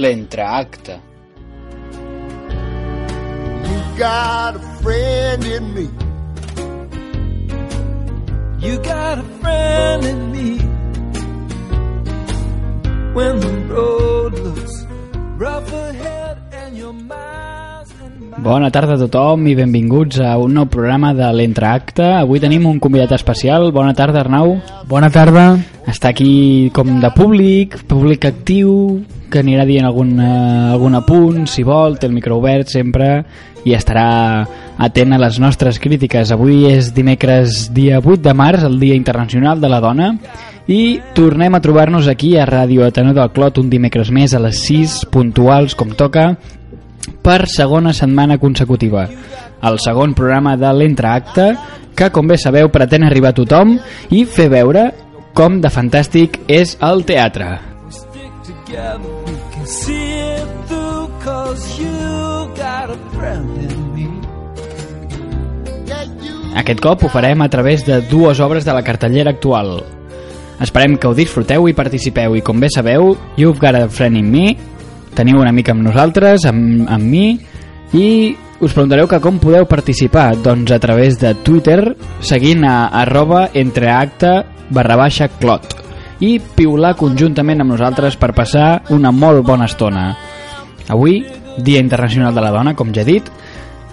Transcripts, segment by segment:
l'entreacte. You got a friend in me. You got a friend in me. When the road looks rough ahead and your miles and miles. Bona tarda a tothom i benvinguts a un nou programa de l'entreacte. Avui tenim un convidat especial. Bona tarda, Arnau. Bona tarda. Està aquí com de públic, públic actiu, que anirà dient algun, eh, algun apunt, si vol, té el micro obert sempre i estarà atent a les nostres crítiques. Avui és dimecres dia 8 de març, el Dia Internacional de la Dona, i tornem a trobar-nos aquí a Ràdio Ateneu del Clot un dimecres més a les 6 puntuals com toca per segona setmana consecutiva. El segon programa de l'entreacte que, com bé sabeu, pretén arribar a tothom i fer veure com de fantàstic és el teatre. Together, we can see it through, cause you got a friend in me. Aquest cop ho farem a través de dues obres de la cartellera actual. Esperem que ho disfruteu i participeu i com bé sabeu, You've Got a Friend in Me, teniu una mica amb nosaltres, amb, amb mi, i us preguntareu que com podeu participar? Doncs a través de Twitter, seguint a arroba entreacte barra baixa clot i piular conjuntament amb nosaltres per passar una molt bona estona. Avui, Dia Internacional de la Dona, com ja he dit,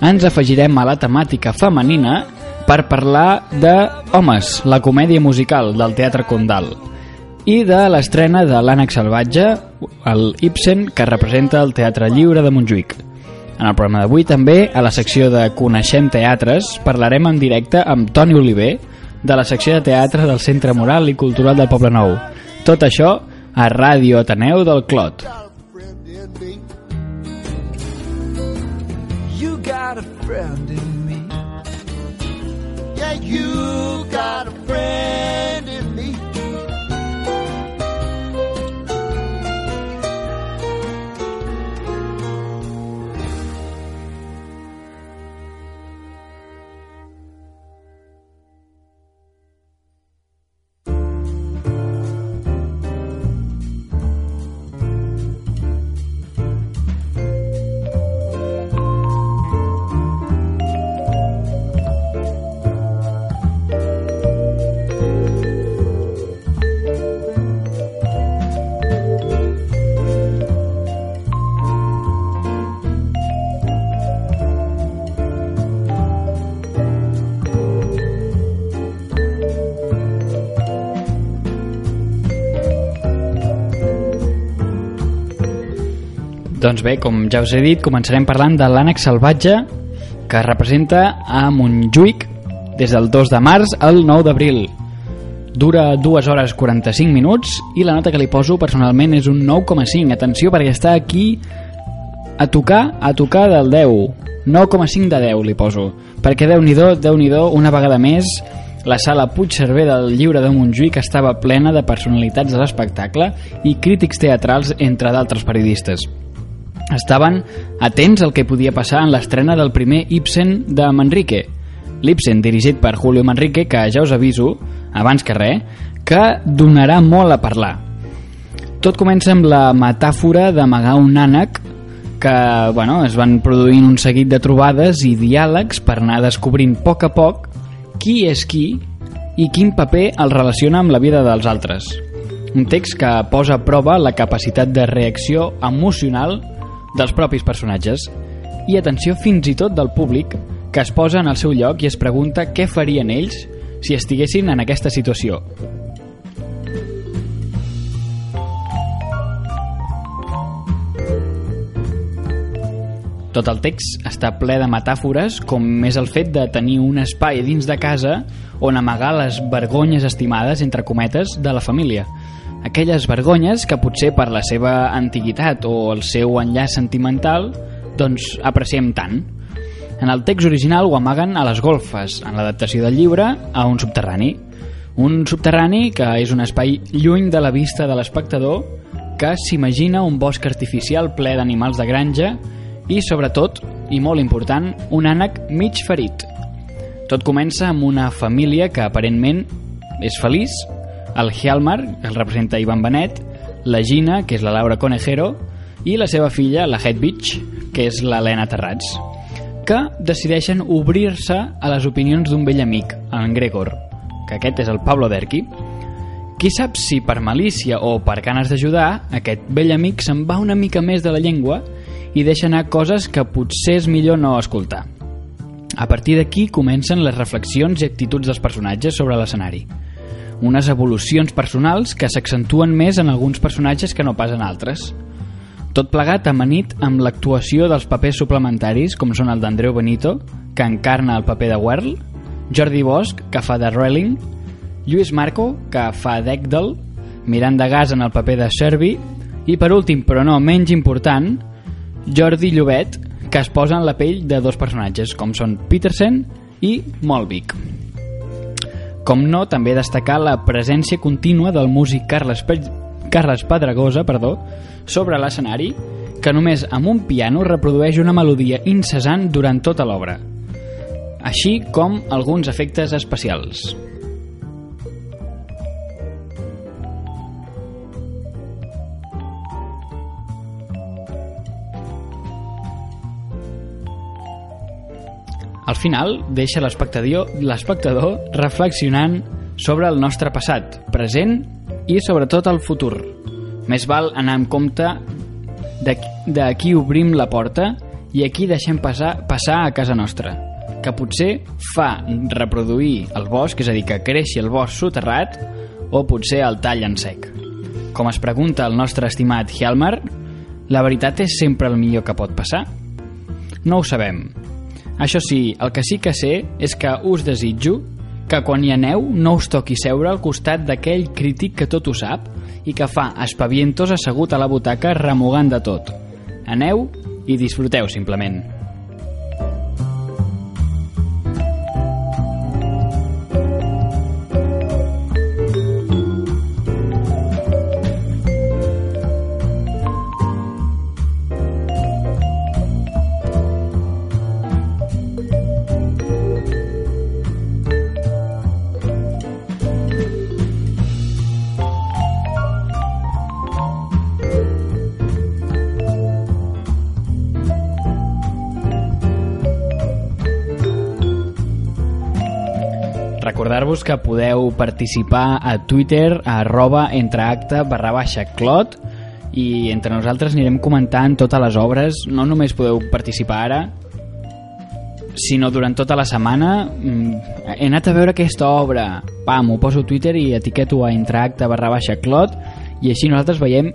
ens afegirem a la temàtica femenina per parlar de Homes, la comèdia musical del Teatre Condal i de l'estrena de l'Ànec Salvatge, el Ibsen, que representa el Teatre Lliure de Montjuïc. En el programa d'avui també, a la secció de Coneixem Teatres, parlarem en directe amb Toni Oliver, de la secció de teatre del Centre Moral i Cultural del Poble Nou. Tot això a Ràdio Ateneu del Clot. You got a friend in me. Yeah, you got a friend in me. Doncs bé, com ja us he dit, començarem parlant de l'ànec salvatge que es representa a Montjuïc des del 2 de març al 9 d'abril. Dura 2 hores 45 minuts i la nota que li poso personalment és un 9,5. Atenció perquè està aquí a tocar, a tocar del 10. 9,5 de 10 li poso. Perquè Déu-n'hi-do, déu nhi déu una vegada més, la sala Puigcerver del Lliure de Montjuïc estava plena de personalitats de l'espectacle i crítics teatrals, entre d'altres periodistes estaven atents al que podia passar en l'estrena del primer Ibsen de Manrique. L'Ibsen, dirigit per Julio Manrique, que ja us aviso, abans que res, que donarà molt a parlar. Tot comença amb la metàfora d'amagar un ànec que bueno, es van produint un seguit de trobades i diàlegs per anar descobrint a poc a poc qui és qui i quin paper el relaciona amb la vida dels altres. Un text que posa a prova la capacitat de reacció emocional dels propis personatges i atenció fins i tot del públic que es posa en el seu lloc i es pregunta què farien ells si estiguessin en aquesta situació. Tot el text està ple de metàfores com és el fet de tenir un espai dins de casa on amagar les vergonyes estimades, entre cometes, de la família. Aquelles vergonyes que potser per la seva antiguitat o el seu enllaç sentimental doncs apreciem tant. En el text original ho amaguen a les golfes, en l'adaptació del llibre a un subterrani. Un subterrani que és un espai lluny de la vista de l'espectador que s'imagina un bosc artificial ple d'animals de granja i, sobretot, i molt important, un ànec mig ferit. Tot comença amb una família que aparentment és feliç, el Hjalmar, que el representa Ivan Benet, la Gina, que és la Laura Conejero, i la seva filla, la Hedwig, que és l'Helena Terrats, que decideixen obrir-se a les opinions d'un vell amic, en Gregor, que aquest és el Pablo Derqui. Qui sap si per malícia o per ganes d'ajudar, aquest vell amic se'n va una mica més de la llengua i deixa anar coses que potser és millor no escoltar. A partir d'aquí comencen les reflexions i actituds dels personatges sobre l'escenari. Unes evolucions personals que s'accentuen més en alguns personatges que no pas en altres. Tot plegat amanit amb l'actuació dels papers suplementaris, com són el d'Andreu Benito, que encarna el paper de Werl, Jordi Bosch, que fa de Relling, Lluís Marco, que fa d'Egdal, Miranda Gas en el paper de Servi, i per últim, però no menys important, Jordi Llobet, que es posa en la pell de dos personatges, com són Petersen i Molvik. Com no, també destacar la presència contínua del músic Carles, Pe Carles Pedregosa perdó, sobre l'escenari, que només amb un piano reprodueix una melodia incessant durant tota l'obra, així com alguns efectes especials. Al final, deixa l'espectador reflexionant sobre el nostre passat, present i sobretot el futur. Més val anar amb compte de, de qui obrim la porta i a qui deixem passar, passar a casa nostra, que potser fa reproduir el bosc, és a dir, que creixi el bosc soterrat, o potser el tall en sec. Com es pregunta el nostre estimat Hjalmar, la veritat és sempre el millor que pot passar? No ho sabem, això sí, el que sí que sé és que us desitjo que quan hi aneu no us toqui seure al costat d'aquell crític que tot ho sap i que fa espavientos assegut a la butaca remugant de tot. Aneu i disfruteu simplement. Recordar-vos que podeu participar a Twitter a arroba entreacte barra baixa clot i entre nosaltres anirem comentant totes les obres. No només podeu participar ara, sinó durant tota la setmana. Mm, He anat a veure aquesta obra, pam, ho poso a Twitter i etiqueto a entreacte barra baixa clot i així nosaltres veiem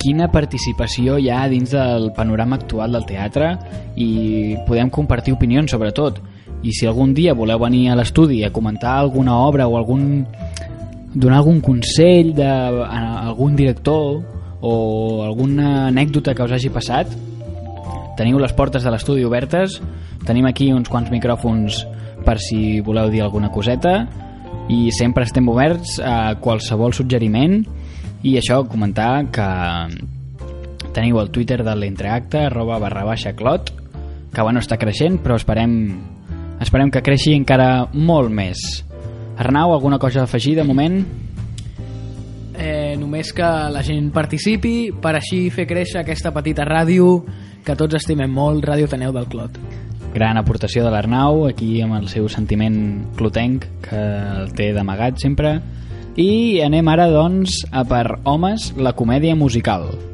quina participació hi ha dins del panorama actual del teatre i podem compartir opinions sobretot i si algun dia voleu venir a l'estudi a comentar alguna obra o algun donar algun consell de a algun director o alguna anècdota que us hagi passat teniu les portes de l'estudi obertes. Tenim aquí uns quants micròfons per si voleu dir alguna coseta. I sempre estem oberts a qualsevol suggeriment. I això, comentar que teniu el Twitter de l'entreacte arroba barra baixa clot que bueno, està creixent però esperem esperem que creixi encara molt més Arnau, alguna cosa a afegir de moment? eh, només que la gent participi per així fer créixer aquesta petita ràdio que tots estimem molt, Ràdio Taneu del Clot. gran aportació de l'Arnau aquí amb el seu sentiment clotenc que el té d'amagat sempre i anem ara doncs a per Homes, la comèdia musical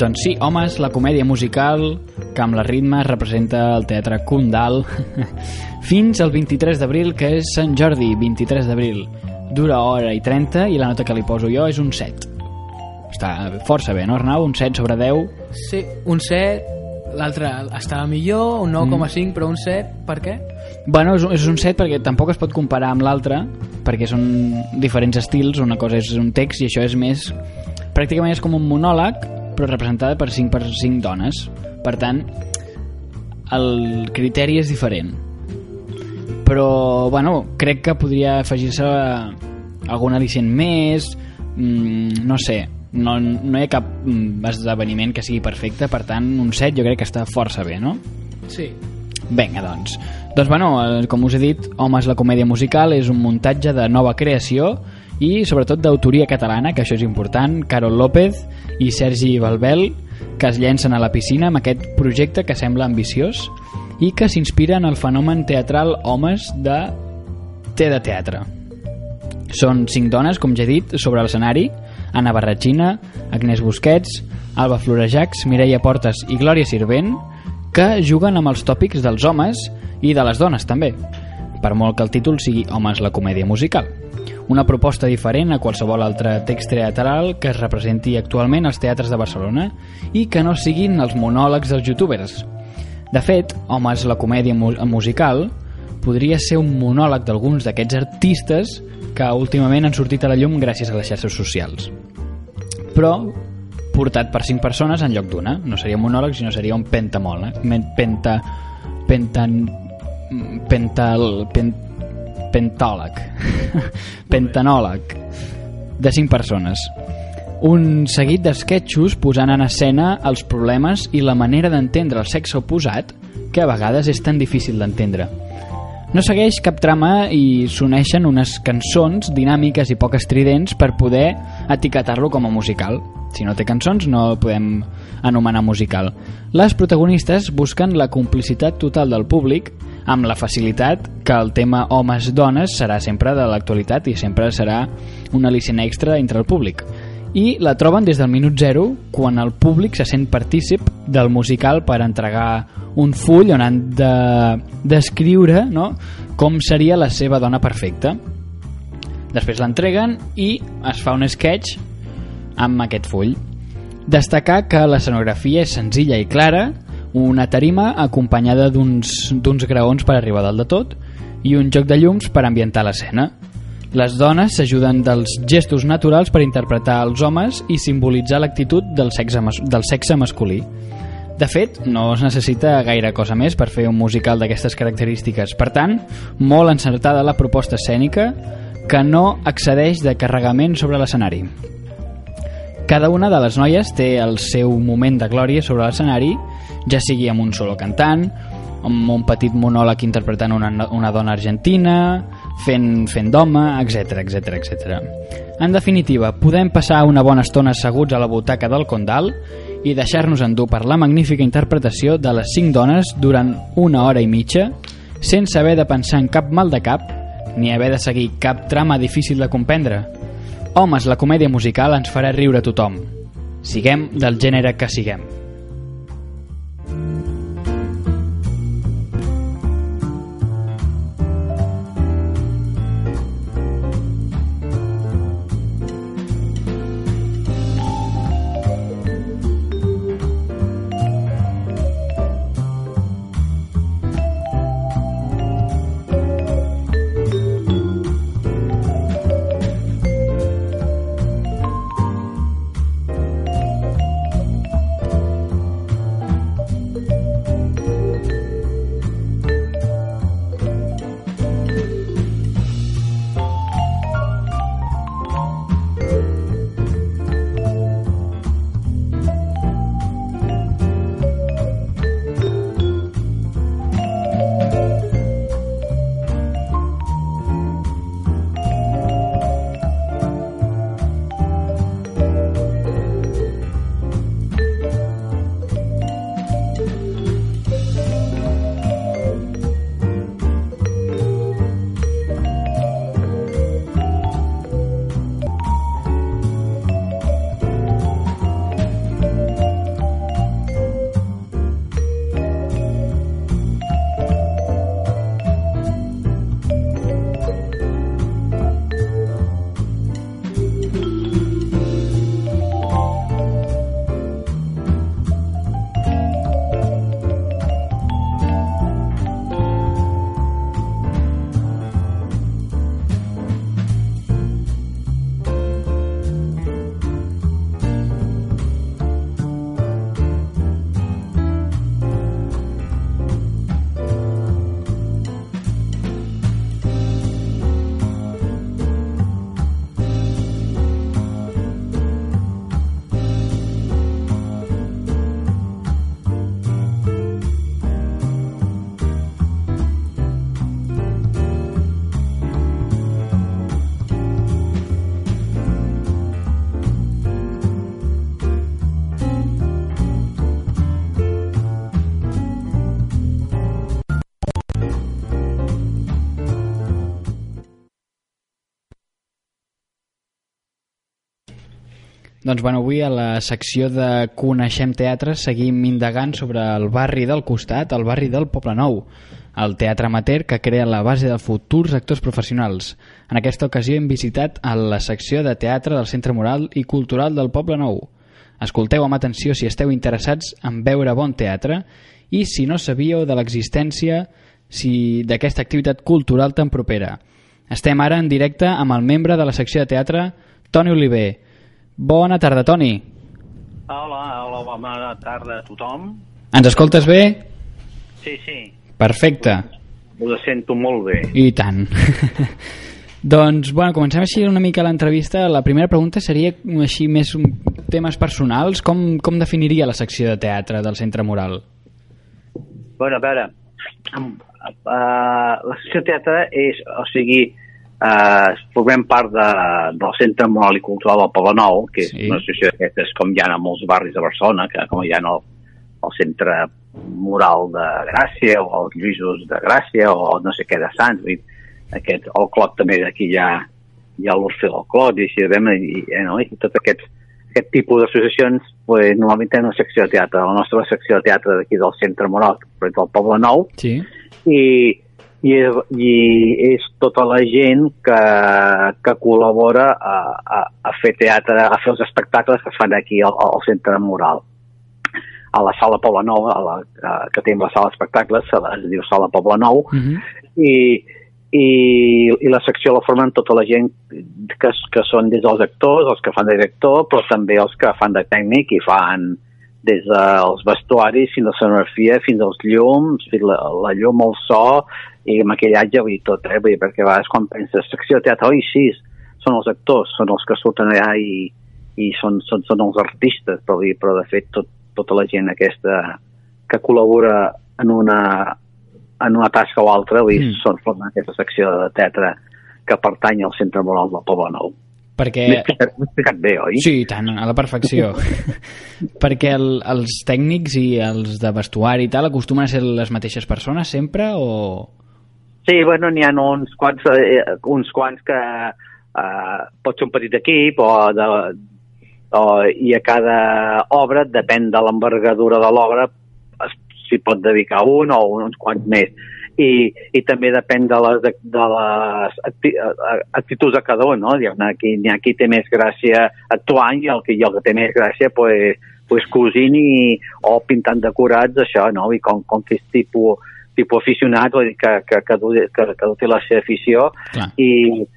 Doncs sí, Homes, la comèdia musical que amb la ritme representa el teatre Kundal fins al 23 d'abril, que és Sant Jordi, 23 d'abril. Dura hora i 30 i la nota que li poso jo és un 7. Està força bé, no, Arnau? Un 7 sobre 10. Sí, un 7, l'altre estava millor, un 9,5, mm. però un 7, per què? Bueno, és, és un 7 perquè tampoc es pot comparar amb l'altre, perquè són diferents estils, una cosa és un text i això és més... Pràcticament és com un monòleg, però representada per 5 per 5 dones. Per tant, el criteri és diferent. Però, bueno, crec que podria afegir-se algun al·licient més, mm, no sé, no, no hi ha cap mm, esdeveniment que sigui perfecte, per tant, un 7 jo crec que està força bé, no? Sí. Vinga, doncs. Doncs, bueno, com us he dit, Homes, la comèdia musical és un muntatge de nova creació i sobretot d'autoria catalana, que això és important, Carol López i Sergi Balbel, que es llencen a la piscina amb aquest projecte que sembla ambiciós i que s'inspira en el fenomen teatral Homes de Té de Teatre. Són cinc dones, com ja he dit, sobre l'escenari, Anna Barratxina, Agnès Busquets, Alba Florejacs, Mireia Portes i Glòria Sirvent, que juguen amb els tòpics dels homes i de les dones també, per molt que el títol sigui Homes la comèdia musical. Una proposta diferent a qualsevol altre text teatral que es representi actualment als teatres de Barcelona i que no siguin els monòlegs dels youtubers. De fet, Homes la comèdia mu musical podria ser un monòleg d'alguns d'aquests artistes que últimament han sortit a la llum gràcies a les xarxes socials. Però portat per cinc persones en lloc d'una. No seria un monòleg, sinó seria un pentamòleg. Penta... Pentan... Pental... Pen, pentòleg. Pentanòleg. De cinc persones. Un seguit d'esquetxos posant en escena els problemes i la manera d'entendre el sexe oposat que a vegades és tan difícil d'entendre. No segueix cap trama i s'uneixen unes cançons dinàmiques i poc estridents per poder etiquetar-lo com a musical. Si no té cançons no el podem anomenar musical. Les protagonistes busquen la complicitat total del públic amb la facilitat que el tema homes-dones serà sempre de l'actualitat i sempre serà un al·licient extra entre el públic i la troben des del minut zero quan el públic se sent partícip del musical per entregar un full on han de descriure no, com seria la seva dona perfecta. Després l'entreguen i es fa un sketch amb aquest full. Destacar que l'escenografia és senzilla i clara, una tarima acompanyada d'uns graons per arribar dalt de tot i un joc de llums per ambientar l'escena. Les dones s'ajuden dels gestos naturals per interpretar els homes i simbolitzar l'actitud del, sexe, del sexe masculí. De fet, no es necessita gaire cosa més per fer un musical d'aquestes característiques. Per tant, molt encertada la proposta escènica que no excedeix de carregament sobre l'escenari. Cada una de les noies té el seu moment de glòria sobre l'escenari, ja sigui amb un solo cantant, amb un petit monòleg interpretant una, una dona argentina, fent, fent d'home, etc etc etc. En definitiva, podem passar una bona estona asseguts a la butaca del Condal i deixar-nos endur per la magnífica interpretació de les cinc dones durant una hora i mitja, sense haver de pensar en cap mal de cap, ni haver de seguir cap trama difícil de comprendre. Homes, la comèdia musical ens farà riure a tothom. Siguem del gènere que siguem. Mm-hmm. Doncs bueno, avui a la secció de Coneixem Teatre seguim indagant sobre el barri del costat, el barri del Poble Nou, el teatre amateur que crea la base de futurs actors professionals. En aquesta ocasió hem visitat a la secció de teatre del Centre Moral i Cultural del Poble Nou. Escolteu amb atenció si esteu interessats en veure bon teatre i si no sabíeu de l'existència si d'aquesta activitat cultural tan propera. Estem ara en directe amb el membre de la secció de teatre, Toni Oliver. Bona tarda, Toni. Hola, hola, bona tarda a tothom. Ens escoltes bé? Sí, sí, Perfecte. ho sento molt bé. I tant. doncs, bueno, comencem així una mica l'entrevista. La primera pregunta seria així més un- temes personals. Com, com definiria la secció de teatre del Centre Moral? Bueno, a veure, uh, la secció de teatre és, o sigui, uh, formem part de, del Centre Moral i Cultural del Poble Nou, que és Sí. una associació d'aquestes com hi ha a molts barris de Barcelona, que com hi ha el, el Centre Moral de Gràcia o els Lluïsos de Gràcia o no sé què de Sants, dir, aquest, el Clot també d'aquí hi ha, hi ha l'Orfe del Clot i així, i, i, i, no? i tot aquest, aquest tipus d'associacions pues, normalment tenen una secció de teatre. La nostra secció de teatre d'aquí del Centre Moral, del Poble Nou, Sí. i, i, i és tota la gent que, que col·labora a, a, a fer teatre, a fer els espectacles que es fan aquí al, al Centre Moral. A la sala Poble Nou, a la, a, que tenim la sala d'espectacles, es diu Sala Poble Nou, Uh -huh. i, i, i la secció la formen tota la gent que, que són des dels actors, els que fan de director, però també els que fan de tècnic i fan des dels vestuaris fins a la scenografia, fins als llums, fins la, la llum, el so i maquillatge, vull dir tot, eh? Vull dir, perquè a vegades quan penses secció de teatre, oi, sí, són els actors, són els que surten allà i, i són, són, són els artistes, però, dir, però de fet tot, tota la gent aquesta que col·labora en una, en una tasca o altra, vull dir, Mm. són formen aquesta secció de teatre que pertany al Centre Moral del Poble M'he Perquè... explicat, m'he explicat bé, oi? Sí, tant, a la perfecció. Perquè el, els tècnics i els de vestuari i tal acostumen a ser les mateixes persones sempre o... Sí, bueno, n'hi ha uns quants, eh, uns quants que eh, pot ser un petit equip o, de, o i a cada obra, depèn de l'envergadura de l'obra, s'hi pot dedicar un o uns quants més. I, i també depèn de les, de, de les acti, actituds de cada un, no? Ha qui, hi ha qui té més gràcia actuant i el que, i el que té més gràcia pues, pues cosint i, o pintant decorats, això, no? I com, com que és tipus, tipus aficionat, vull dir que, que, que, que, que té la seva afició Clar. i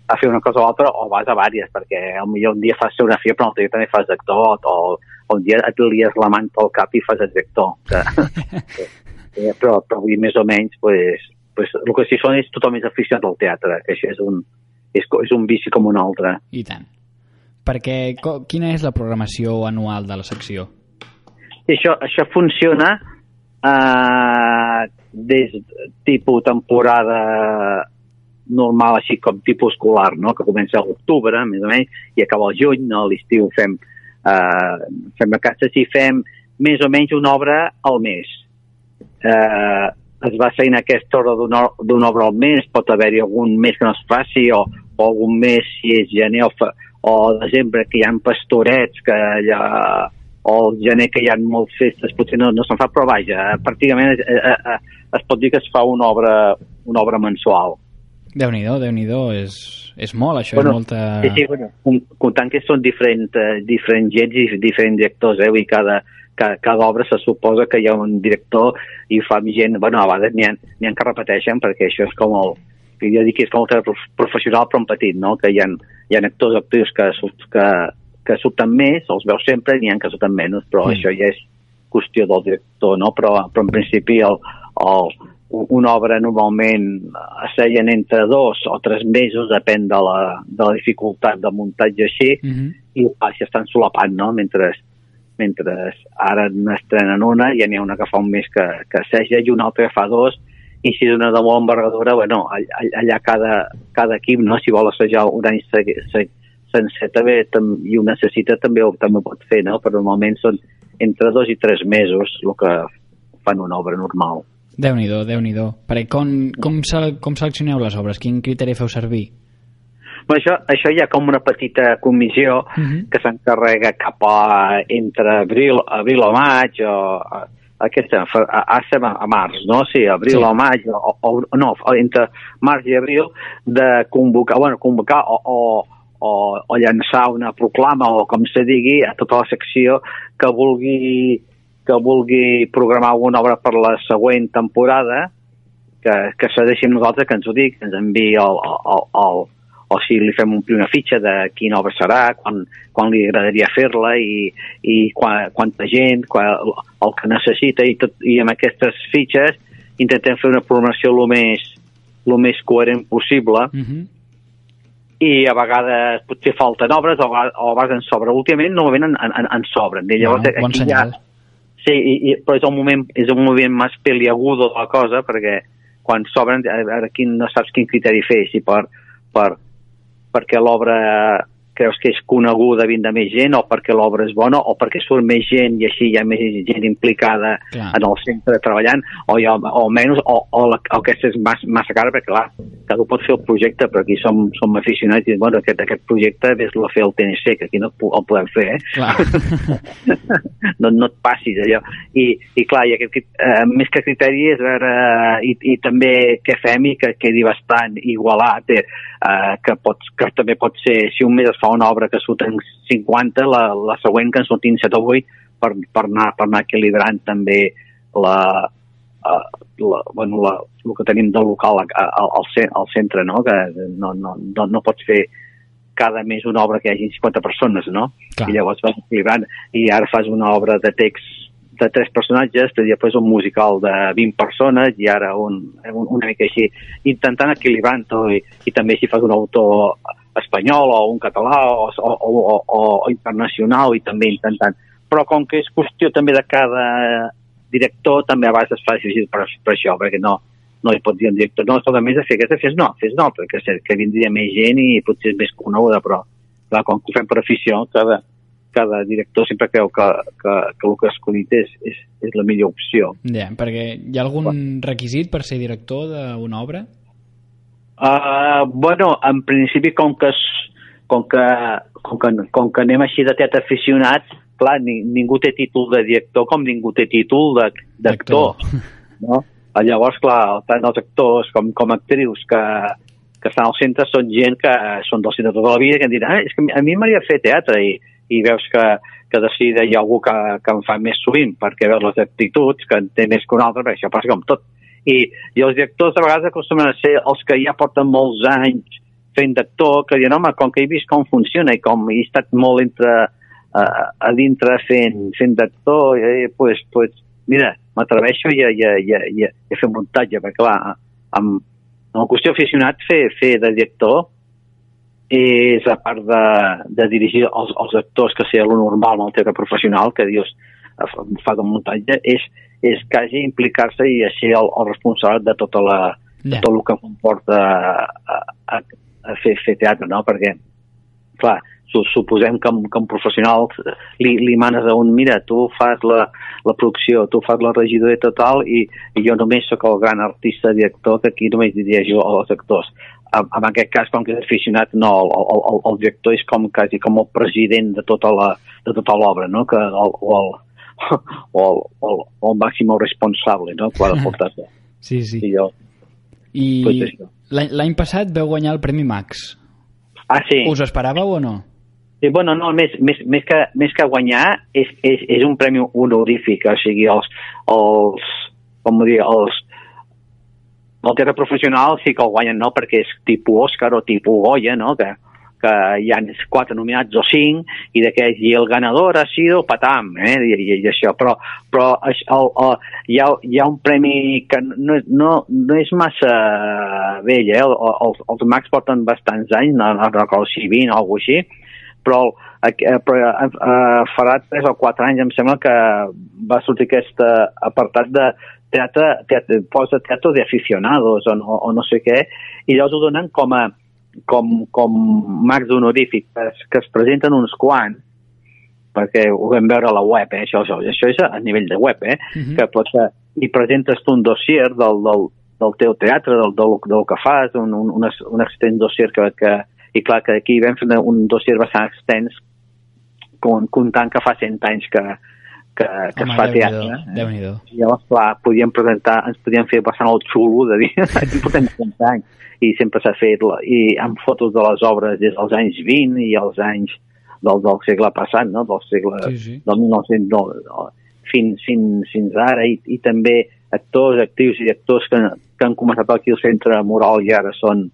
a fer una cosa o altra o vas a vàries, perquè potser un dia fas geografia però un altre dia també fas d'actor o, o un dia et lies la manta al cap i fas de director. Que, eh, però, però dir, més o menys, pues, pues, el que sí són és tothom és aficionat al teatre, que això és un, és, és un vici com un altre. I tant. Perquè co- quina és la programació anual de la secció? I això, això funciona eh, des de tipus temporada normal, així com tipus escolar, no? que comença a l'octubre, més o menys, i acaba al juny, no? a l'estiu fem, eh, fem vacances i fem més o menys una obra al mes. Eh, es va seguint aquesta hora d'una obra al mes, pot haver-hi algun mes que no es faci, o, o algun mes, si és gener o, fe, o desembre, que hi ha pastorets, que hi ha o el gener que hi ha moltes festes, potser no, no se'n fa, però vaja, pràcticament es, eh, eh, es pot dir que es fa una obra, una obra mensual. Déu-n'hi-do, déu nhi déu és, és molt, això Bueno, és molta... Sí, sí, bueno, com- comptant que són diferents, eh, diferents gens i diferents directors, eh? Dir, cada, cada, cada obra se suposa que hi ha un director i fa gent, bueno, a vegades n'hi ha, ha que repeteixen perquè això és com el, que jo dic que és com el teatre professional però en petit, no? Que hi ha, hi ha actors actius que, que, que surten més, els veus sempre, n'hi ha que surten menys, però Mm. això ja és qüestió del director, no? Però, però en principi el, el, una obra normalment es feien entre dos o tres mesos, depèn de la, de la dificultat del muntatge així, Mm -hmm. i clar, s'estan solapant, no? Mentre, mentre ara n'estrenen una, ja n'hi ha una que fa un mes que, que asseja i una altra que fa dos, i si és una de molt envergadura, bueno, all- allà cada, cada equip, no? si vol assajar un any se, se, sencer també, tam, i ho necessita també ho, també ho pot fer, no? però normalment són entre dos i tres mesos el que fan una obra normal. Déu-n'hi-do, déu nhi déu com, com, se, com seleccioneu les obres? Quin criteri feu servir? Però això, això hi ha com una petita comissió Mhm. que s'encarrega cap a entre abril, abril o maig o a, aquesta, a, a, a, a març, no? Sí, abril Sí. o maig o, o, no, entre març i abril de convocar, bueno, convocar o, o, o, o llançar una proclama o com se digui a tota la secció que vulgui que vulgui programar alguna obra per la següent temporada que, que s'ha deixi amb nosaltres, que ens ho digui, que ens enviï el, el, el, o si li fem omplir una fitxa de quina obra serà, quan, quan li agradaria fer-la i, i qua, quanta gent, qua, el que necessita i, tot, i amb aquestes fitxes intentem fer una programació el més, el més coherent possible Mhm. i a vegades potser falten obres o, a vegades- en sobra. Últimament normalment en, en, en sobren. I llavors bon aquí senyal. Sí, i, i, però és un moment, és un moment més peliagudo de la cosa, perquè quan s'obren, aquí no saps quin criteri fer, si per, per, perquè l'obra creus que és coneguda vindre més gent, o perquè l'obra és bona, o perquè surt més gent i així hi ha més gent implicada Clar. en el centre treballant, o, hi ha, o menys, o, o, la, o aquesta és massa, massa cara, perquè clar, cadascú pot fer el projecte, però aquí som, som aficionats i bueno, aquest, aquest projecte ves-lo a fer el TNC, que aquí no el podem fer, eh? No, no et passis allò. I, i clar, i aquest, eh, més que criteri és veure, i, i també què fem i que quedi bastant igualat, eh, eh, que, pots, que també pot ser, si un mes es fa una obra que surten 50, la, la següent que en surtin 7 o 8, per, per, anar, per anar equilibrant també la, uh, la, bueno, la, el que tenim del local a- a- al, al, ce- al centre, no? que no, no, no, no pots fer cada mes una obra que hi hagi 50 persones, no? Clar. I llavors vas equilibrant. I ara fas una obra de text de tres personatges, després un musical de 20 persones i ara un, un, una mica així, intentant equilibrant-ho i, i també si fas un autor espanyol o un català o, o, o, o, o internacional i també intentant. Però com que és qüestió també de cada director, també a vegades es fa difícil per, per això, perquè no, no li pot dir un director, no, escolta, més de fer aquesta, fes no, fes no, perquè sé que vindria més gent i potser és més coneguda, però clar, quan ho fem per afició, cada, cada director sempre creu que, que, que el que ha escollit és, és, és la millor opció. Ja, perquè hi ha algun requisit per ser director d'una obra? Uh, bueno, en principi, com que, es- com que, com que, com que anem així de teatre aficionats, clar, ni, ningú té títol de director com ningú té títol de- d'actor. No? Llavors, clar, tant els actors com, com actrius que, que estan al centre són gent que són del centre tota la vida que em diran, ah, és que a mi m'agradaria fer teatre i, i veus que, que de seguida hi ha algú que, que en fa més sovint perquè veus les actituds, que en té més que un altre, perquè això passa com tot. I, i els directors a vegades acostumen a ser els que ja porten molts anys fent d'actor, que diuen, home, com que he vist com funciona i com he estat molt entre, uh, a dintre fent, fent d'actor, eh, pues, pues, mira, m'atreveixo i, a, i, a, i, a, i, a, i a fer muntatge, perquè clar, amb, amb el qüestió aficionat fer, fer de director és a part de, de dirigir els, els actors que sigui el normal amb el teatre professional que dius fa de muntatge és, és quasi implicar-se i ser el, el responsable de tota la, de tot el que comporta a, a, a fer, fer teatre, no? Perquè, clar, su, suposem que, que un professional li, li manes a un, mira, tu fas la, la producció, tu fas la regidoria total i, i jo només sóc el gran artista director que aquí només dirigeixo als actors. En, en aquest cas, com que és aficionat, no, el, el, el, director és com quasi com el president de tota la de tota l'obra, no? Que el, el, o el, o el, o el màxim responsable, no? Quan el portes. Sí, sí. I jo, I Pues l'any passat veu guanyar el Premi Max. Ah, sí. Us ho esperàveu o no? Sí, bueno, no, més, més, més, que, més que guanyar és, és, és un premi honorífic, o sigui, els, els com dir, els, el teatre professional sí que el guanyen, no?, perquè és tipus Òscar o tipus Goya, no?, que, que hi ha quatre nominats o cinc, i d'aquells, i el ganador ha sido Patam, eh, i, i, i això, però, però això, el, el, hi, ha, hi ha un premi que no, no, no és massa vell, eh, el, els, els Max porten bastants anys, no, no recordo si 20 o alguna cosa així, però, eh, però eh, eh, farà 3 o 4 anys em sembla que va sortir aquest eh, apartat de teatre, teatre posa teatre de aficionados o no, o no sé què, i llavors ho donen com a com, com mags honorífic que es, que es presenten uns quants perquè ho vam veure a la web, eh? això, això, això és a nivell de web, eh? Mhm. que pots, eh, i presentes tu un dossier del, del, del teu teatre, del, del, del que fas, un, un, un, un extens dossier que, que, i clar que aquí vam fer un dossier bastant extens con- comptant que fa 100 anys que, que, que es fa teatre. eh? Déu-n'hi-do. I llavors, clar, podíem presentar, ens podíem fer bastant el xulo de dir, aquí portem 100 anys, i sempre s'ha fet, la, i amb fotos de les obres des dels anys 20 i els anys del, del segle passat, no? del segle Sí, sí. del 1900, no, no, fins, fins, fins ara, i, i també actors, actius i actors que, que han començat aquí al centre moral i ara són,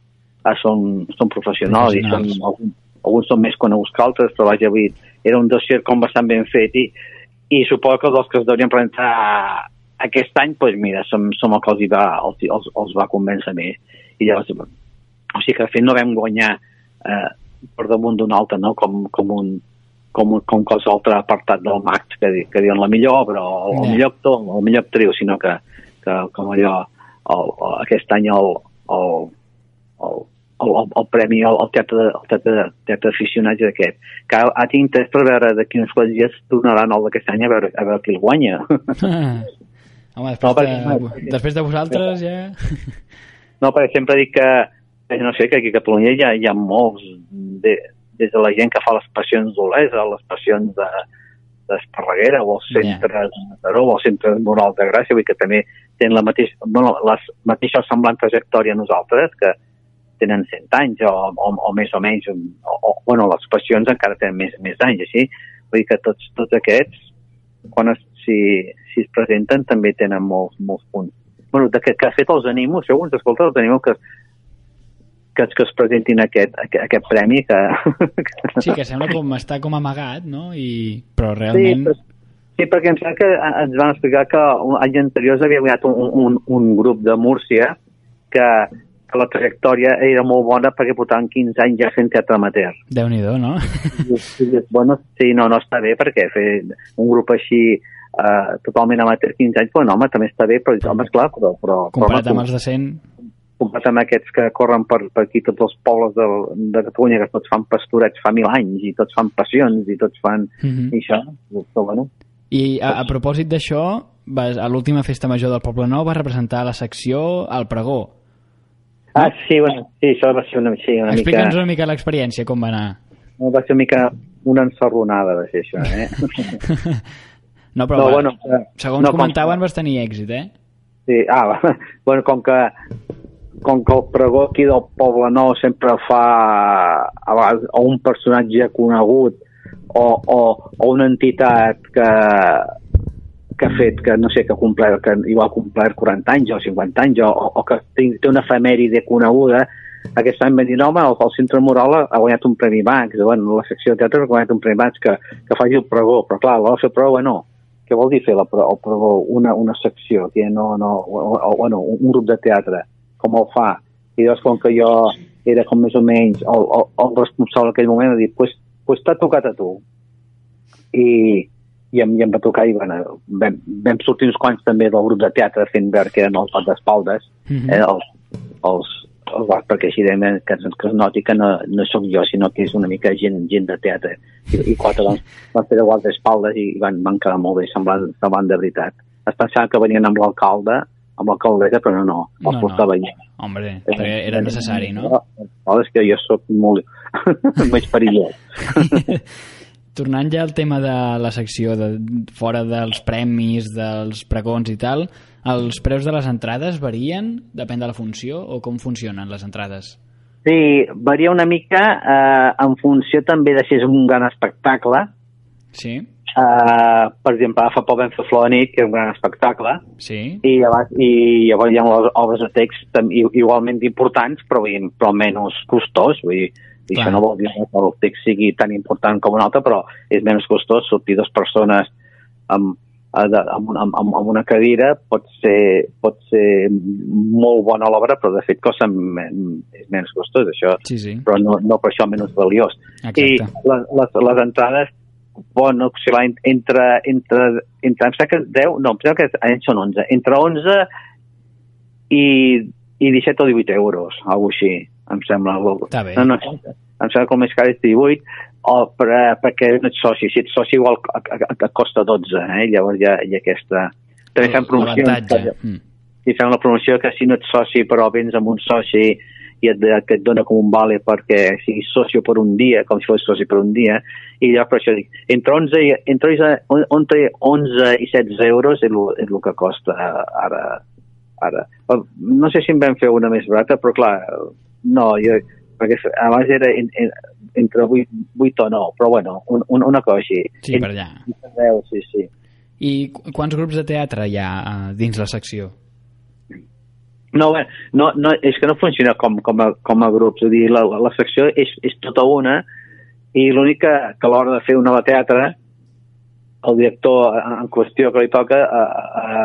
ara són, són professionals, i són, Professionals. alguns, alguns són més coneguts que altres, però vaja, vull dir, era un dossier com bastant ben fet i, i suposo que dels que es deurien presentar aquest any, doncs mira, som, som el que els, va, els, els, els va convèncer més. I llavors, o sigui que de fet no vam guanyar eh, per damunt d'un altre, no? com, com un com, com qualsevol altre apartat del MAC que, di- que diuen la millor obra o el Ja. millor actor o el millor actriu, sinó que, que com allò el, el, aquest any el, el, el, el, el, el premi al, al teatre, al teatre, teatre aficionats és aquest que ha, ha tinc interès per veure uns quants dies tornaran el d'aquest any a veure, a veure qui el guanya Home, després, No, de, després de vosaltres ja... No, perquè sempre dic que, eh, no sé, que aquí a Catalunya hi ha, hi ha molts, de, des de la gent que fa les passions d'Olesa, les passions de d'Esparreguera o els centres de Mataró o els centres moral de Gràcia, vull que també tenen la mateixa, bueno, les mateixa semblant trajectòria a nosaltres, que tenen 100 anys o, o, o més o menys, o, o, bueno, les passions encara tenen més, més anys, així. Vull dir que tots, tots aquests, quan es, si, si es presenten, també tenen molts, molts punts. Bueno, de que, que de fet els animo, segons escolta, els animo que, que, que es presentin aquest, aquest, aquest premi que... Sí, que sembla com està com amagat, no? I... Però Sí, realment... però, sí, perquè em sembla que ens van explicar que un any anteriors havia guanyat un, un, un grup de Múrcia que, que la trajectòria era molt bona perquè portaven 15 anys ja fent teatre amateur. Déu-n'hi-do, no? I, i, bueno, sí, no, no està bé perquè fer un grup així uh, totalment amateur 15 anys, bueno, home, també està bé, però, home, esclar, però, però, Comparat però amb els de 100... comparat amb aquests que corren per, per aquí tots els pobles de, de Catalunya, que tots fan pastorets fa mil anys, i tots fan passions, i tots fan... Mhm. I això, però bueno, I a, a propòsit d'això, a l'última festa major del Poble Nou vas representar la secció al pregó. Ah, sí, bueno, sí, això va ser una, sí, una mica... Explica'ns una mica l'experiència, com va anar. Va ser una mica una ensarronada, va ser això, eh? No, però No, va, bueno, eh, segons no, com- comentaven vas tenir èxit, eh? Sí, ah, va. bueno, com que com que el pregó aquí del Poble Nou sempre fa a vegades o un personatge conegut o, o, o una entitat que, que ha fet, que no sé, que complert, que igual ha complert 40 anys o 50 anys o, o que té, una efemèride coneguda, aquest any van dir, no, home, el, el Centre Moral ha guanyat un Premi Max, bueno, la secció de teatre ha guanyat un Premi Max que, que faci el pregó, però clar, de fer pregó, què vol dir fer la, el pregó, una, una secció, que no, no, o, o, bueno, un, un grup de teatre, com el fa? I llavors, com que jo era com més o menys el, el, el responsable en aquell moment, de dir, pues, pues t'ha tocat a tu. I, i em, i em va tocar i bueno, vam, vam sortir uns quants també del grup de teatre fent veure que eren els d'espaldes Mhm. eh, els, els, els guards, perquè així deien que, que es noti que no, no sóc jo, sinó que és una mica gent, gent de teatre. I, i quatre doncs, van fer de guardaespaldes i van, van quedar molt bé, semblant, semblant de veritat. Es pensaven que venien amb l'alcalde, amb l'alcaldessa, però no, no, els No, no. portava allà. Hombre, perquè era necessari, no? No, és que jo sóc molt més perillós. Tornant ja al tema de la secció de fora dels premis, dels pregons i tal, els preus de les entrades varien? Depèn de la funció? O com funcionen les entrades? Sí, varia una mica eh, en funció també de si és un gran espectacle. Sí? Eh, per exemple, fa poc vam fer Flor de nit, que és un gran espectacle, Sí? i llavors, i llavors hi ha les obres de text igualment importants, però, però menys costós. Vull dir, i Clar. això no vol dir que el text sigui tan important com un altre, però és menys costós sortir dues persones amb, de- amb, una- amb, amb, una cadira pot ser, pot ser molt bona l'obra, però de fet costa men, és menys costós, això Sí, sí. però no, no per això menys valiós. Exacte. I les, les, les entrades poden oscil·lar en- entre, entre, entre em sembla que 10, no, em sembla que en són 11, entre 11 i, i 17 o 18 euros, alguna així, em sembla. Està bé. No, no, em sembla que el més car és 18, o per, eh, perquè no ets soci, si ets soci igual a costa 12, eh? llavors hi ha, hi ha aquesta... També fem promocions, L'avantatge. Mm. i fem la promoció que si no ets soci però vens amb un soci i et, que et dona com un vale perquè siguis socio per un dia, com si fos soci per un dia, i llavors per això dic, entre 11, i- entre 11, entre 11 i 16 euros és el, és el que costa ara, ara. No sé si en vam fer una més barata, però clar, no, jo, perquè abans era en, en, entre 8, 8 o 9, però bueno, un, un, una cosa així. Sí, per allà. Entre 10, sí, sí. I qu- quants grups de teatre hi ha eh, dins la secció? No, bé, no, no, és que no funciona com, com, a, com a grups, és a dir, la, la, secció és, és tota una i l'únic que, que a l'hora de fer una de teatre el director en en qüestió que li toca a, a,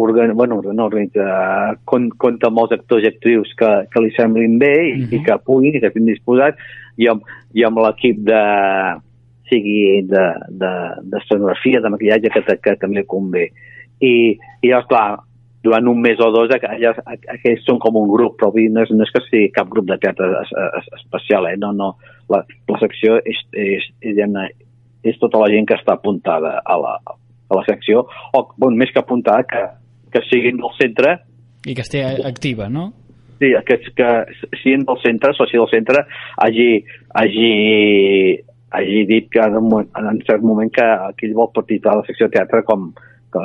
organ, bueno, no organitza, con, compta amb els actors i actrius que, que li semblin bé i, Mhm. i que puguin i que estiguin disposats i amb, i amb l'equip de sigui de, de, d'escenografia, de maquillatge que, que també convé. I, i llavors, clar, durant un mes o dos aqu- aquells, aquells són com un grup, però no és, no és que sigui cap grup de teatre es, es, especial, eh? no, no. La, la secció és, és, és, és tota la gent que està apuntada a la, a la secció, o bon, més que apuntada, que, que siguin del centre, I que estigui activa, no? sí, que, que siguin del centre, soci del centre, hagi, hagi, hagi dit que en un, en cert moment que, que ell vol participar a la secció de teatre com, que,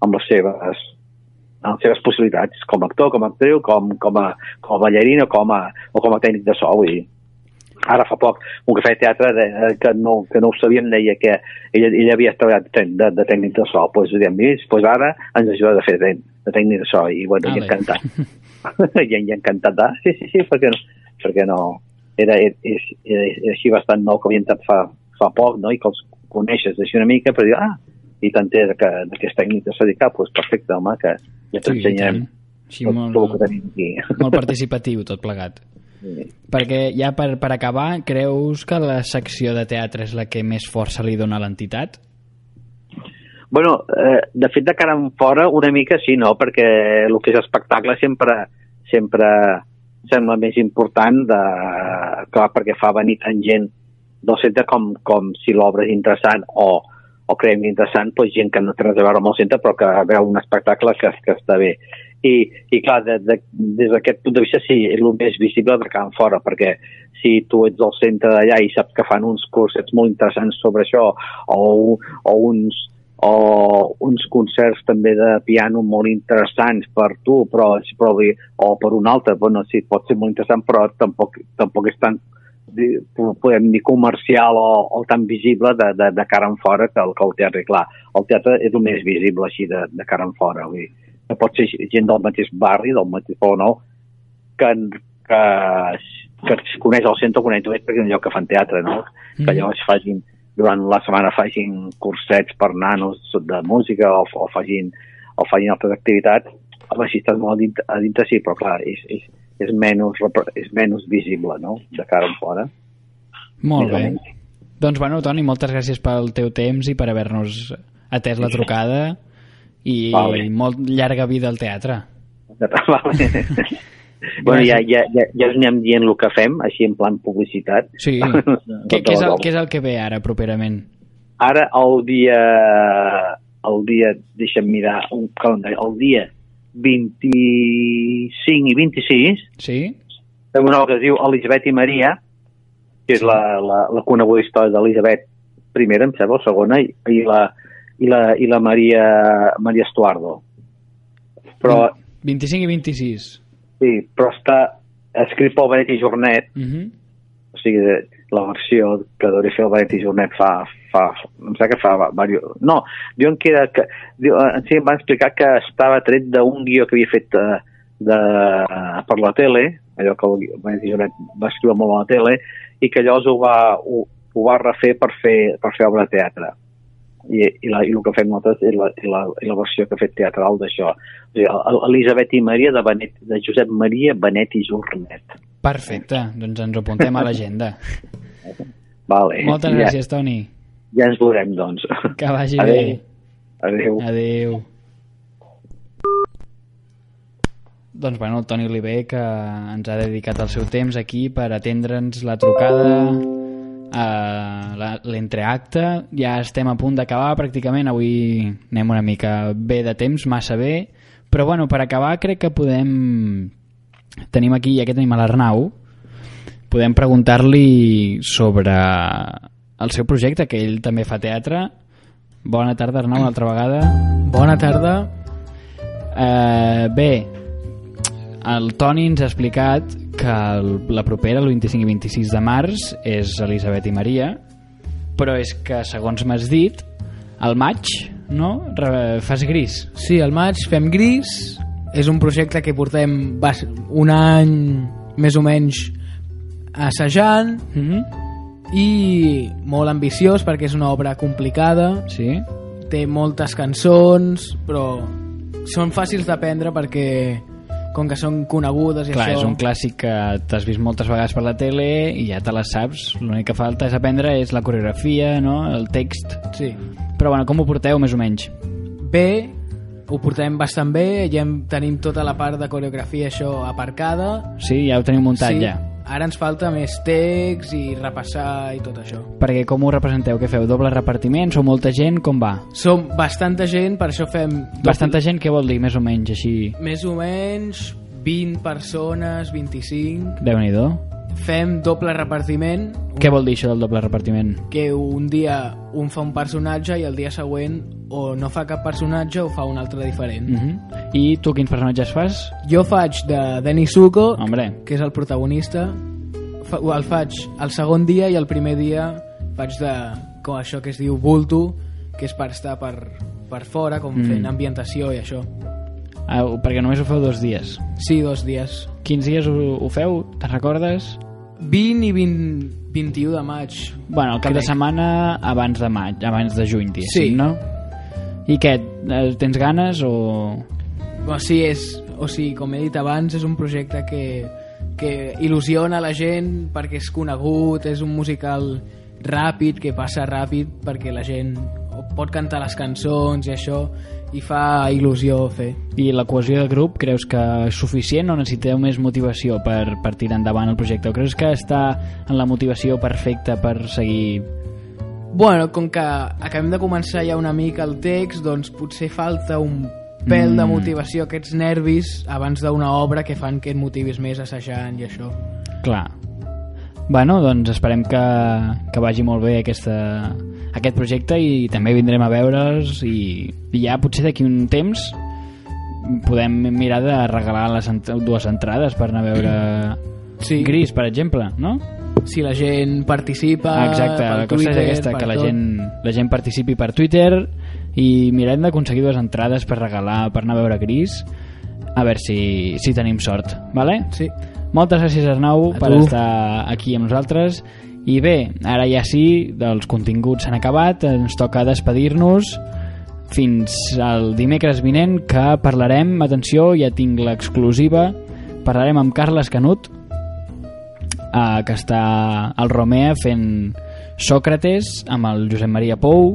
amb les seves amb les seves possibilitats, com a actor, com a actriu, com, com, a, com a ballarín o com a, o com a tècnic de so, vull dir. Ara fa poc, un que feia teatre de, que, no, que no ho sabíem deia que ell, ell havia treballat de, de, de tècnic de so, doncs diem, pues, pues ara ens ajuda a fer de, de tècnic de so, i bueno, i Ale. encantat. I, i encantat, ah, sí, sí, sí, perquè perquè no era, és, és, és així bastant nou que havia entrat fa, fa poc, no? i que els coneixes així una mica, però dir, ah, i tant és que d'aquest tècnic de dedicar, doncs pues perfecte, home, que ja Sí, t'ensenyem i. Així tot, molt, tot el que tenim aquí. molt participatiu tot plegat. Perquè ja per, per acabar, creus que la secció de teatre és la que més força li dona a l'entitat? Bueno, eh, de fet, de cara en fora, una mica sí, no? Perquè el que és espectacle sempre, sempre sembla més important de, clar, perquè fa venir tant gent del centre com, com si l'obra és interessant o, o creiem interessant, doncs gent que no té res a veure amb el centre però que veu un espectacle que, que està bé. I, i clar, de, de, des d'aquest punt de vista sí, és el més visible de cara en fora, perquè si tu ets al centre d'allà i saps que fan uns cursets molt interessants sobre això o, o uns o uns concerts també de piano molt interessants per tu, però, però o per un altre, bueno, sí, pot ser molt interessant, però tampoc, tampoc és tan podem dir comercial o, o tan visible de, de, de cara en fora que el, que el teatre, clar, el teatre és el més visible així de, de cara en fora, vull dir, que pot ser gent del mateix barri, del mateix o no, que, que, que es coneix el centre, coneix només perquè és un lloc que fan teatre, no? Que Mhm. llavors facin, durant la setmana facin cursets per nanos de música o, o facin, o facin altres activitats, home, si estàs molt a dintre, a dintre sí, però clar, és, és, és, menys, és menys visible, no?, de cara en fora. Molt Més bé. Doncs bueno, Toni, moltes gràcies pel teu temps i per haver-nos atès la trucada i Vale. molt llarga vida al teatre. Vale. bueno, ja, ja, ja, ja us anem dient el que fem, així en plan publicitat. Sí. què, què, és el, què és el que ve ara, properament? Ara, el dia... El dia, deixa'm mirar un calendari, el dia 25 i 26 Sí? fem una obra que es diu Elisabet i Maria, que és la, la, la coneguda història d'Elisabet I, em sembla, la segona, i, i, la, i, la, i la Maria, Maria Estuardo. Però, 25 i 26. sí, però està escrit pel Benet i Jornet, Uh -huh. o sigui, la versió que hauria fer el Benet i Jornet fa, fa, em sembla que fa diversos... No, diuen que era... Que, diu, en si em van explicar que estava tret d'un guió que havia fet de, de, per la tele, allò que el Benet i Jornet va escriure molt a la tele, i que llavors ho va, ho, ho va refer per fer, per fer obra de teatre. I, i, la, i el que fem nosaltres és la, i la, i la versió que ha fet teatral d'això. O sigui, el- Elisabet i Maria de, Benet, de Josep Maria Benet i Jornet. Perfecte, doncs ens ho apuntem a l'agenda. Vale. Moltes ja, gràcies, Toni. Ja ens veurem, doncs. Que vagi Adéu. bé. Adéu. Adéu. Doncs bueno, el Toni Oliver que ens ha dedicat el seu temps aquí per atendre'ns la trucada la- l'entreacte. Ja estem a punt d'acabar pràcticament. Avui anem una mica bé de temps, massa bé. Però bueno, per acabar crec que podem tenim aquí, ja que tenim a l'Arnau, podem preguntar-li sobre el seu projecte, que ell també fa teatre. Bona tarda, Arnau, una altra vegada. Bona tarda. Eh, bé, el Toni ens ha explicat que el, la propera, el 25 i 26 de març, és Elisabet i Maria, però és que, segons m'has dit, al maig, no? Re, fas gris. Sí, al maig fem Gris. És un projecte que portem un any més o menys assajant Mm -hmm. i molt ambiciós perquè és una obra complicada, Sí? té moltes cançons, però són fàcils d'aprendre perquè com que són conegudes i Clar, això... és un clàssic que t'has vist moltes vegades per la tele i ja te les saps. L'únic que falta és aprendre és la coreografia, no? el text. Sí. Però bueno, com ho porteu, més o menys? Bé, ho portem bastant bé, ja hem, tenim tota la part de coreografia això aparcada. Sí, ja ho teniu muntat sí, ja. Ara ens falta més text i repassar i tot això. Perquè com ho representeu? Què feu? Doble repartiment? Sou molta gent? Com va? Som bastanta gent, per això fem... doble- Bastanta gent, què vol dir, més o menys, així? Més o menys 20 persones, 25. déu nhi Fem doble repartiment, Què vol dir això del doble repartiment? que un dia un fa un personatge i el dia següent o no fa cap personatge o fa un altre diferent. Mm -hmm. I tu quins personatges fas? Jo faig de Denis Zuko, Hombre, que és el protagonista, fa, el faig el segon dia i el primer dia faig de com això que es diu bulto, que és per estar per, per fora, com Mm. mm. fent ambientació i això. Ah, perquè només ho feu dos dies. Sí, dos dies. Quins dies ho, ho feu? Te'n recordes? 20 i 20, 21 de maig. Bueno, el cap de Crec. setmana abans de maig, abans de juny, diguéssim, Sí. no? I què, eh, tens ganes o... O sigui, és, o sigui, com he dit abans, és un projecte que, que il·lusiona la gent perquè és conegut, és un musical ràpid, que passa ràpid perquè la gent pot cantar les cançons i això, i fa il·lusió fer. I la cohesió de grup creus que és suficient o necessiteu més motivació per, per tirar endavant el projecte? O creus que està en la motivació perfecta per seguir... Bueno, com que acabem de començar ja una mica el text, doncs potser falta un pèl de Mm. motivació, aquests nervis, abans d'una obra que fan que et motivis més assajant i això. Clar. Bueno, doncs esperem que, que vagi molt bé aquesta, aquest projecte i també vindrem a veure'ls i, i ja potser d'aquí un temps podem mirar de regalar les ent dues entrades per anar a veure Sí. Gris, per exemple, no? Si la gent participa Ah, Exacte, per la cosa Twitter, és aquesta, que la tot. gent, la gent participi per Twitter i mirem d'aconseguir dues entrades per regalar, per anar a veure Gris a veure si, si tenim sort, vale? Sí. Moltes gràcies Arnau A per tu. estar aquí amb nosaltres i bé, ara ja sí, els continguts s'han acabat, ens toca despedir-nos. Fins al dimecres vinent que parlarem, atenció, ja tinc l'exclusiva, parlarem amb Carles Canut eh, que està al Romea fent Sòcrates amb el Josep Maria Pou.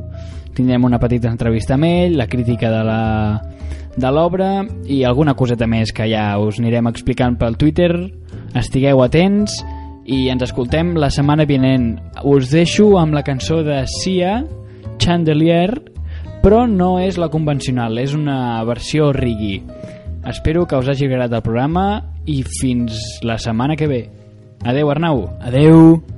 Tindrem una petita entrevista amb ell la crítica de la de l'obra i alguna coseta més que ja us anirem explicant pel Twitter. Estigueu atents i ens escoltem la setmana vinent us deixo amb la cançó de Sia Chandelier però no és la convencional és una versió reggae espero que us hagi agradat el programa i fins la setmana que ve Adeu, Arnau. Adeu.